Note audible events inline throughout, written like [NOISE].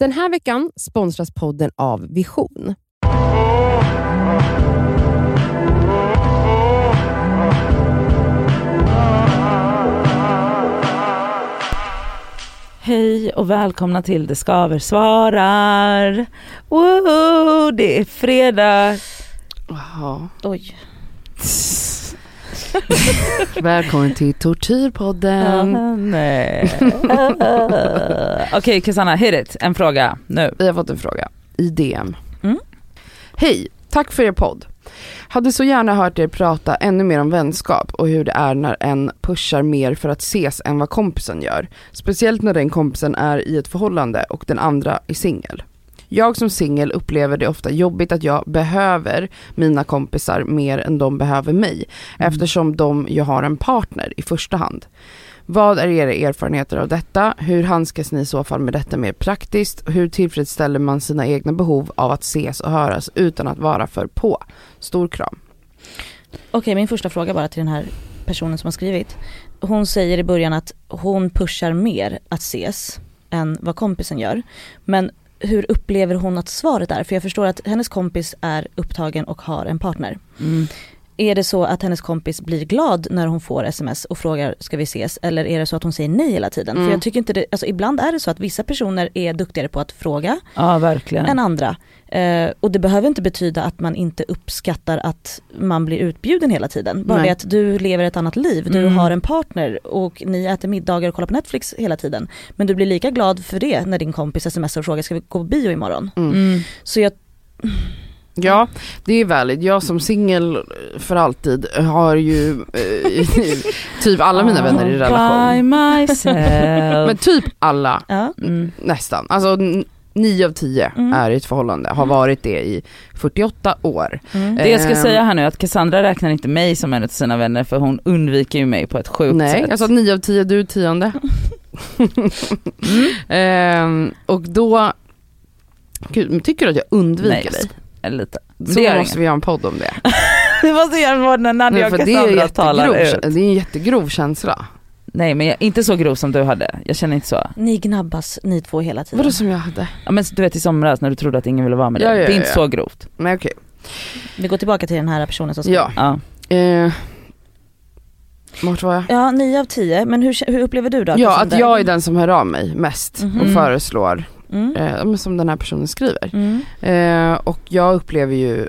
Den här veckan sponsras podden av Vision. Hej och välkomna till Det Skaver svarar. Woho, det är fredag. Jaha. Oj. [LAUGHS] Välkommen till Tortyrpodden. Nej. [LAUGHS] Okej Cassandra, hit it. En fråga nu. Vi har fått en fråga i DM. Mm. Hej, tack för er podd. Hade så gärna hört er prata ännu mer om vänskap och hur det är när en pushar mer för att ses än vad kompisen gör. Speciellt när den kompisen är i ett förhållande och den andra är singel. Jag som singel upplever det ofta jobbigt att jag behöver mina kompisar mer än de behöver mig eftersom de ju har en partner i första hand. Vad är era erfarenheter av detta? Hur handskas ni i så fall med detta mer praktiskt? Hur tillfredsställer man sina egna behov av att ses och höras utan att vara för på? Stor kram. Okej, min första fråga bara till den här personen som har skrivit. Hon säger i början att hon pushar mer att ses än vad kompisen gör. Men hur upplever hon att svaret är? För jag förstår att hennes kompis är upptagen och har en partner. Mm. Är det så att hennes kompis blir glad när hon får sms och frågar ska vi ses eller är det så att hon säger nej hela tiden? Mm. För jag tycker inte det, alltså ibland är det så att vissa personer är duktigare på att fråga Ja än andra. Eh, och det behöver inte betyda att man inte uppskattar att man blir utbjuden hela tiden. Bara Nej. det att du lever ett annat liv, du Mm. har en partner och ni äter middagar och kollar på Netflix hela tiden. Men du blir lika glad för det när din kompis smsar och frågar ska vi gå på bio imorgon? Mm. Så jag, Ja, det är valid. Jag som singel för alltid har ju eh, [LAUGHS] typ alla mina vänner i relation. Men typ alla, ja. mm. nästan. Alltså n- nio av tio Mm. är i ett förhållande, har varit det i 48 år. Mm. Det jag ska Ehm. säga här nu är att Cassandra räknar inte mig som en av sina vänner för hon undviker ju mig på ett sjukt Nej, sätt. jag sa nio av tio, du är tionde. Mm. [LAUGHS] Ehm, och då, gud, tycker du att jag undviker Nej, dig? Lite. Så det måste vi göra en podd om det. [LAUGHS] Vi måste göra en podd när Nadja Nej, och för det är, Cassandra talar ut. det är en jättegrov känsla. Nej men jag, inte så grov som du hade, jag känner inte så. Ni gnabbas ni två hela tiden. Vadå som jag hade? Ja, men du vet i somras när du trodde att ingen ville vara med dig, Ja, ja, det är inte ja. så grovt. Men okej. Vi går tillbaka till den här personen som skrev. Ja. Ja. Eh, vart var jag? Ja, nio av tio. Men hur, hur upplever du då? Ja, att Cassandra? jag är den som hör av mig mest Mhm. och Mm. föreslår, Mm. eh, som den här personen skriver. Mm. Eh, och jag upplever ju,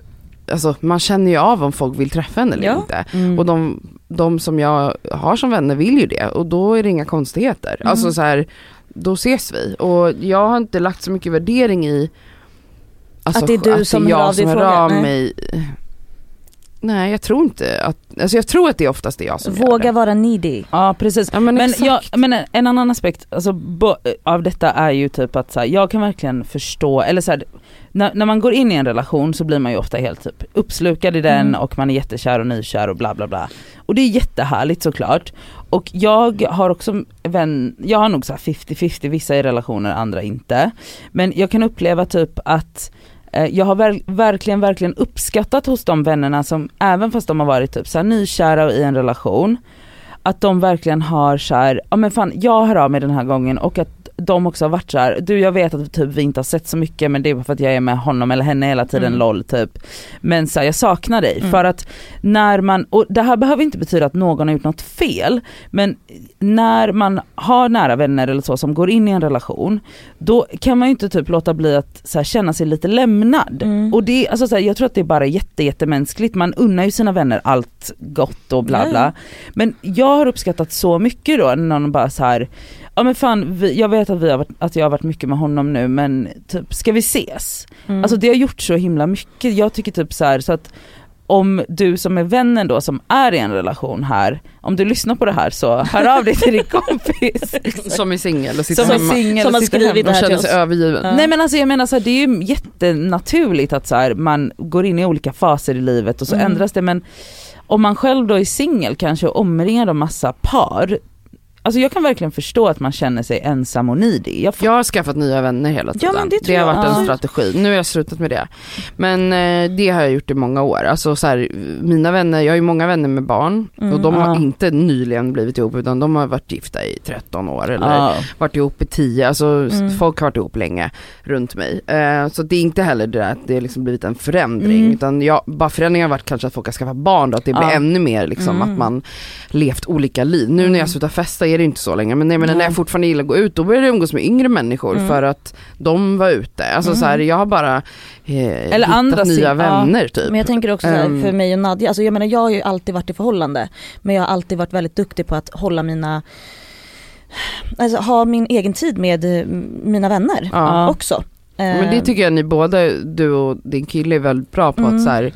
alltså man känner ju av om folk vill träffa en eller Ja. inte. Mm. Och de, de som jag har som vänner vill ju det och då är det inga konstigheter. Mm. Alltså så här, då ses vi. Och jag har inte lagt så mycket värdering i alltså, Att det är du som hör jag av dig som hör av mig. Nej jag tror inte att, alltså jag tror att det oftast är jag som gör Våga det. vara needy. Ja precis. Ja men, Men, jag, men en, annan aspekt alltså, bo, av detta är ju typ att så här, jag kan verkligen förstå, eller så här, när, när man går in i en relation så blir man ju ofta helt typ uppslukad i den Mm. och man är jättekär och nykär och bla bla bla. Och det är jättehärligt såklart. Och jag har också vän, jag har nog så här 50-50, vissa i relationer, andra inte. Men jag kan uppleva typ att eh, Eh, jag har ver- verkligen, verkligen uppskattat hos de vännerna som, även fast de har varit typ så här nykära och i en relation, att de verkligen har så här, ja men fan jag hör av mig den här gången och att de också har varit så här, du jag vet att typ vi inte har sett så mycket men det är bara för att jag är med honom eller henne hela tiden, Mm. LOL typ. Men så här, jag saknar dig Mm. för att när man, och det här behöver inte betyda att någon har gjort något fel, men när man har nära vänner eller så som går in i en relation, då kan man ju inte typ låta bli att så här, känna sig lite lämnad. Mm. Och det, alltså, så här, jag tror att det är bara jätte, jättemänskligt, man unnar ju sina vänner allt gott och bla bla. ja. Men jag har uppskattat så mycket då när någon bara så här, ja men fan vi, jag vet att, vi har varit, att jag har varit mycket med honom nu men typ ska vi ses? Mm. Alltså det har gjort så himla mycket, jag tycker typ så här, så att om du som är vännen då som är i en relation här, om du lyssnar på det här så hör av dig till din [LAUGHS] kompis. Som är singel och sitter Som hemma. singel som har skrivit det här till oss. övergiven. Ja. Nej men alltså jag menar så här, det är ju jättenaturligt att så här, man går in i olika faser i livet och så Mm. ändras det men om man själv då är singel kanske och omringad av massa par alltså jag kan verkligen förstå att man känner sig ensam och nidig. Jag Jag har skaffat nya vänner hela tiden. Ja, det tror har jag. varit en strategi. Nu har jag slutat med det. Men eh, det har jag gjort i många år. Alltså så här, mina vänner, jag har ju många vänner med barn Mm. och de har Ja. inte nyligen blivit ihop utan de har varit gifta i 13 år eller Ja. varit ihop i 10, alltså Mm. folk har varit ihop länge runt mig. Eh, så det är inte heller det där att det har liksom blivit en förändring Mm. utan jag, bara förändringen har varit kanske att folk har skaffat barn då, att det blir ännu mer liksom Mm. att man levt olika liv. Nu när Mm. jag slutar festa är det inte så länge men nej, men när jag fortfarande gillar att gå ut då började jag umgås med yngre människor Mm. för att de var ute. Alltså Mm. så här, jag har bara eh, hittat andra nya sim- ja. vänner typ. Men jag tänker också så här, Ehm. för mig och Nadja, alltså jag menar jag har ju alltid varit i förhållande men jag har alltid varit väldigt duktig på att hålla mina Alltså ha min egen tid med eh, mina vänner Ja. också. Men det Ehm, tycker jag ni båda, du och din kille är väldigt bra på Mm. att så här,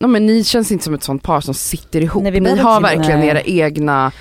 ja, men ni känns inte som ett sånt par som sitter ihop. Nej, vi ni har verkligen era egna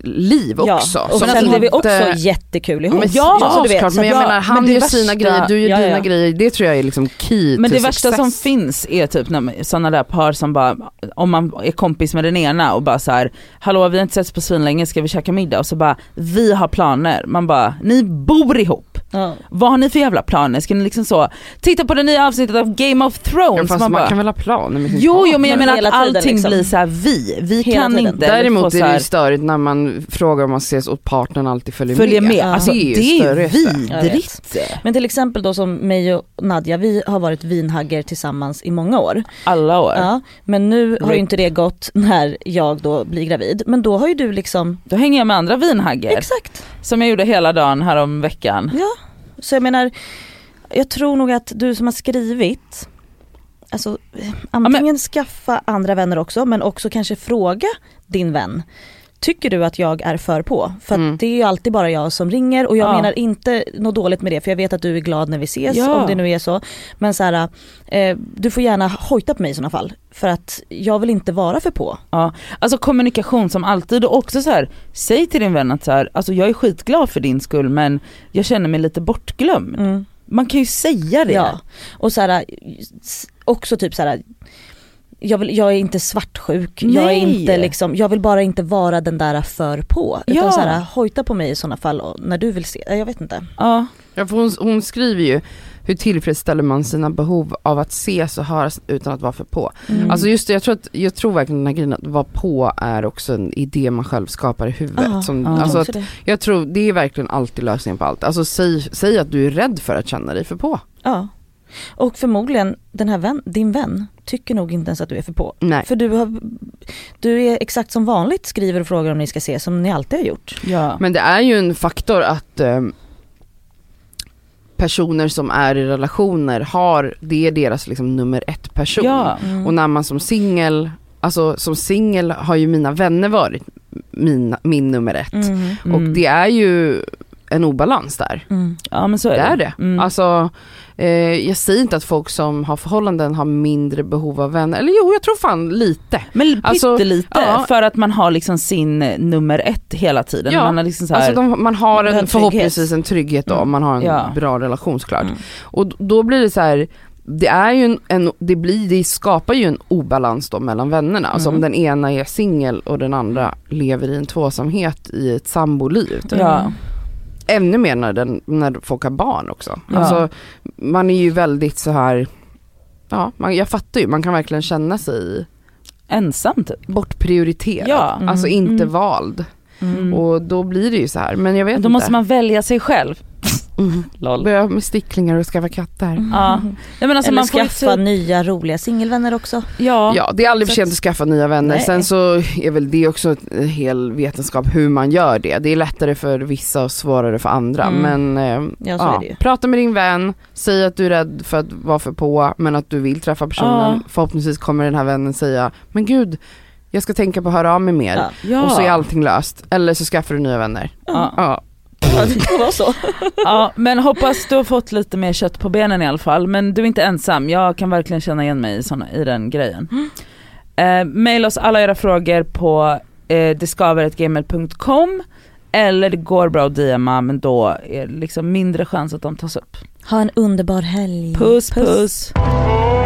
liv ja, också. och som sen har vi också jättekul ihop. Men Ja, ja, du vet, såklart, så men jag att- menar han gör värsta- sina grejer, du gör Ja, dina grejer. Det tror jag är liksom key Men det värsta success. som finns är typ när sådana där par som bara, om man är kompis med den ena och bara så här, hallå vi har inte setts på svinlänge, ska vi käka middag? Och så bara, vi har planer. Man bara, ni bor ihop. Ja. Vad har ni för jävla planer? Ska ni liksom så, titta på det nya avsnittet av Game of Ja, Thrones? fast man man bara, kan väl ha planer med sin jo, jo men jag Men menar att tiden allting liksom. blir så här vi, vi Hela kan tiden. inte Däremot är det ju störigt när man frågar om man ses och partnern alltid följer, följer med. Ja. Alltså, Det är ju det är vidrigt. Men till exempel då som mig och Nadja, vi har varit vinhagger tillsammans i många år. Alla år. Ja, men nu har ju inte det gått när jag då blir gravid. Men då har ju du liksom, Då hänger jag med andra vinhagger. exakt. Som jag gjorde hela dagen här om veckan. Så jag menar, jag tror nog att du som har skrivit, alltså eh, antingen skaffa andra vänner också men också kanske fråga din vän. Tycker du att jag är för på? För att Mm. det är ju alltid bara jag som ringer och jag Ja. menar inte något dåligt med det för jag vet att du är glad när vi ses Ja. om det nu är så. Men så här, eh, du får gärna hojta på mig i sådana fall. För att jag vill inte vara för på. Ja, alltså kommunikation som alltid och också så här, säg till din vän att så här, alltså jag är skitglad för din skull men jag känner mig lite bortglömd. Mm. Man kan ju säga det. Ja, och så här, också typ så här. Jag, vill, jag är inte svartsjuk, jag är inte liksom, jag vill bara inte vara den där för på. Utan Ja. så här, hojta på mig i sådana fall och när du vill se, jag vet inte. Ja. Ja, för hon, hon skriver ju hur tillfredsställer man sina behov av att ses och höras utan att vara för på. Mm. Alltså just det, jag tror, att, jag tror verkligen den här grejen att vara på är också en idé man själv skapar i huvudet. Ja, som. Jag alltså tror att, jag tror det är verkligen alltid lösningen på allt. Alltså säg, säg att du är rädd för att känna dig för på. Ja. Och förmodligen den här vän, din vän tycker nog inte ens att du är för på. Nej. För du, har, du är exakt som vanligt skriver och frågar om ni ska ses som ni alltid har gjort. ja. Men det är ju en faktor att ehm, personer som är i relationer har, det är deras liksom nummer ett person. ja. Mm. Och när man som singel, alltså som singel har ju mina vänner varit mina, min nummer ett. Mm. Mm. Och det är ju en obalans där. Mm. ja men så är Det är det. Mm. Alltså, eh, jag säger inte att folk som har förhållanden har mindre behov av vänner, eller jo jag tror fan lite. men alltså, pyttelite ja. för att man har liksom sin eh, nummer ett hela tiden. Ja. Man har liksom så här, Alltså de, man har en, förhoppningsvis en trygghet då, Mm. om man har en Ja. bra relation såklart. Mm. Och då blir det så här. Det är ju en, en det, blir, det skapar ju en obalans då mellan vännerna. Alltså om Mm. den ena är singel och den andra lever i en tvåsamhet i ett samboliv. ja. Ännu mer när, den, när folk har barn också. Ja. Alltså man är ju väldigt så här ja man, jag fattar ju, man kan verkligen känna sig ensam typ. bortprioriterad. Ja. Mm. Alltså inte Mm. vald. Mm. Och då blir det ju så här. men jag vet Då inte. måste man välja sig själv. Mm. Lol. Börja med sticklingar och skaffa katter. Ja. Nej, men alltså Eller man får skaffa typ- nya roliga singelvänner också. Ja. Ja det är aldrig för sent att skaffa nya vänner. Nej. Sen så är väl det också en hel vetenskap hur man gör det. Det är lättare för vissa och svårare för andra. Mm. Men eh, Ja, så är det ju. prata med din vän, säg att du är rädd för att vara för på men att du vill träffa personen. Ja. Förhoppningsvis kommer den här vännen säga, men gud jag ska tänka på att höra av mig mer. Ja. Ja. Och så är allting löst. Eller så skaffar du nya vänner. Ja. Ja. Det kan vara så. [LAUGHS] ja men hoppas du har fått lite mer kött på benen i alla fall. Men du är inte ensam, jag kan verkligen känna igen mig i, såna, i den grejen. Eh, maila oss alla era frågor på eh, discover.gmail.com eller det går bra att DMa men då är det liksom mindre chans att de tas upp. Ha en underbar helg. Puss puss. Oh